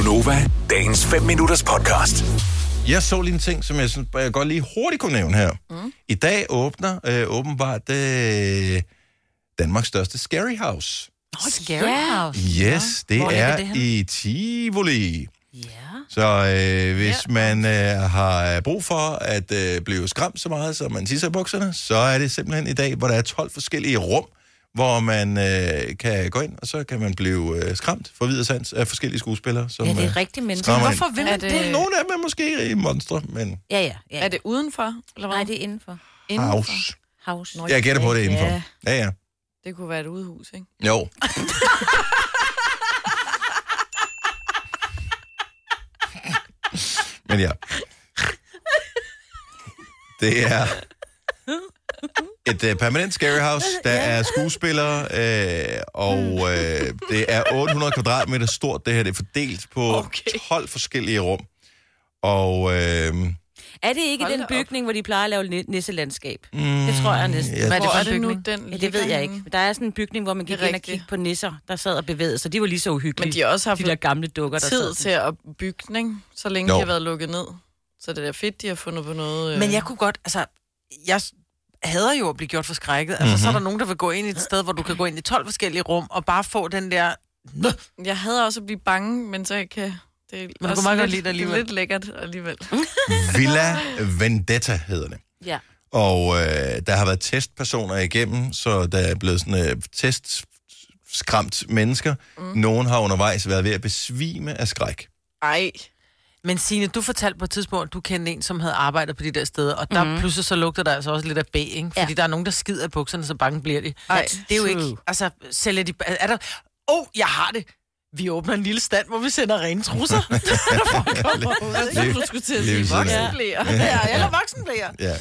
Gunova, dagens 5 minutters podcast. Jeg så lige en ting, som jeg, synes, jeg godt lige hurtigt kunne nævne her. Mm. I dag åbner øh, åbenbart øh, Danmarks største Scary House. Oh, scary house. Yes, det Hvor er det i Tivoli. Ja. Så øh, hvis ja. man øh, har brug for at øh, blive skræmt så meget, så man tisser i bukserne, så er det simpelthen i dag, hvor der er 12 forskellige rum, hvor man øh, kan gå ind, og så kan man blive øh, skræmt for videre sans af forskellige skuespillere. Som, Ja, det øh, er rigtige mennesker. Hvorfor vil Er man det- det? Nogle af dem er måske i monstre, men Ja, ja. ja. Er det udenfor? Eller hvad? Nej, det er indenfor. Indenfor? house. House. Nå, Jeg gætter på det indenfor. Ja. Ja, ja. Det kunne være et udehus, ikke? Jo. Men ja. Det er et uh, permanent scary house. Der er skuespillere, øh, og øh, det er 800 kvadratmeter stort. Det her det er fordelt på Okay. 12 forskellige rum. Og øh, Er det ikke Hold den da op. bygning, hvor de plejer at lave ni- nisselandskab? Det tror jeg næsten. ja, Hvad Hvor for er en det nu, bygning? den Ja, det ved jeg ikke. Der er sådan en bygning, hvor man Det gik er ind og kiggede på nisser, der sad og bevægede sig. De var lige så uhyggelige. Men de har også haft de der gamle dukker, der tid sad. til at bygge ikke? Så længe Jo. de har været lukket ned. Så det er fedt, de har fundet på noget... øh, Men jeg kunne godt, altså, jeg hader jo at blive gjort forskrækket. Altså, Mhm. mm-hmm. så er der nogen, der vil gå ind i et sted, hvor du kan gå ind i 12 forskellige rum, og bare få den der... Jeg hader også at blive bange, men så kan... Det er du også meget godt lidt, lide det alligevel. Det er lidt lækkert alligevel. Villa Vendetta hedder det. Ja. Og øh, der har været testpersoner igennem, så der er blevet sådan øh, test skræmt mennesker. Mm. Nogen har undervejs været ved at besvime af skræk. Ej. Men Signe, du fortalte på et tidspunkt, at du kendte en, som havde arbejdet på de der steder, og der mm-hmm. pludselig så lugter der altså også lidt af B, ikke? Fordi Ja. ja. der er nogen, der skider i bukserne, så bange bliver de. Ej, det er jo ikke... Altså, sælger de... Er der... Åh, oh, jeg har det! Vi åbner en lille stand, hvor vi sender rene trusser. Lige- Du skulle til at sige af. voksenblæer. ja, eller voksenblæer. Ja.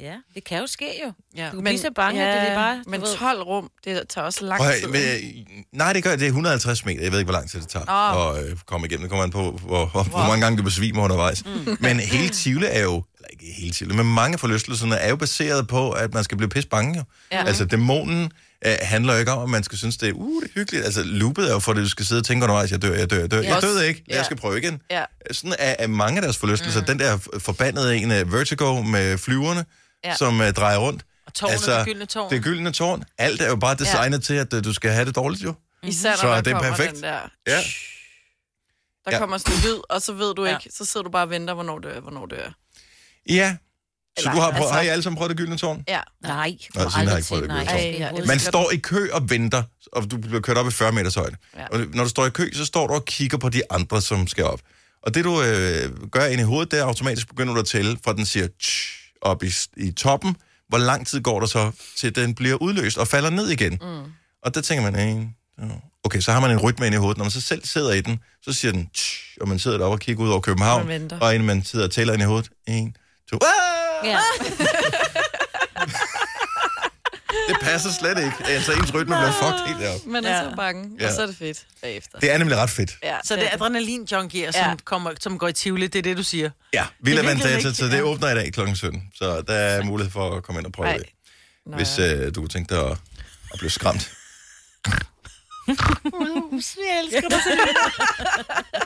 Ja, det kan jo ske jo. Ja. Du kan blive så bange, at det er bare... Men ved- 12 rum, det tager også lang tid. men, øh, nej, det gør det er 150 meter. Jeg ved ikke, hvor lang tid det tager Åh. at øh, komme igennem. Det kommer an på, hvor, hvor, hvor mange gange du besvimer undervejs. Mm. Men hele Tivoli er jo, eller ikke hele Tivoli, men mange forlystelserne er jo baseret på, at man skal blive pis bange. Jo. Ja. Altså, dæmonen øh, handler jo ikke om, at man skal synes, det er, uh, det er hyggeligt. Altså, loopet er jo for, at du skal sidde og tænke undervejs, jeg dør, jeg dør, jeg dør. Ja. Jeg døde ikke, Ja. jeg skal prøve igen. Ja. Sådan er, er mange af deres forlystelser. Mm. Den der forbandede en af Vertigo med flyverne, ja. Ja. som uh, drejer rundt. Og tårnet, det gyldne tårn. Det gyldne tårn. Alt er jo bare designet ja. til, at uh, du skal have det dårligt, jo. Især når Så der det er perfekt. den der... Ja. Der Ja. kommer sådan en lyd, og så ved du Ja. ikke, så sidder du bare og venter, hvornår dør jeg, hvornår dør jeg. Ja. Så Eller, du har, prøvet, altså- har I alle sammen prøvet det gyldne tårn? Ja. Nej, Nå, du har ikke prøvet det nej. gode tårn. Ej, ja, det Man står i kø og venter, og du bliver kørt op i 40 meters højde. Ja. Og når du står i kø, så står du og kigger på de andre, som skal op. Og det du øh, gør ind i hovedet, det er automatisk begynder du at tælle, fra den siger tsh, op i, i toppen. Hvor lang tid går der så, til den bliver udløst og falder ned igen? Mm. Og der tænker man, okay, så har man en rytme ind i hovedet. Når man så selv sidder i den, så siger den, tsh, og man sidder deroppe og kigger ud over København. Og inden man sidder og tæller ind i hovedet, en, to, ah! Ja. Det passer slet ikke. Altså, ens rytme bliver fucked helt deroppe. Man er Ja. så bange, Ja. og så er det fedt bagefter. Det er nemlig ret fedt. Ja, Så det er adrenalin-junkier, som, Ja. kommer, som går i Tivoli, det er det, du siger. Ja, Villa Vendetta, så det åbner i dag kl. 17. Så der er mulighed for at komme ind og prøve Ej. det, Nå, hvis øh, du kunne tænke dig at, at blive skræmt.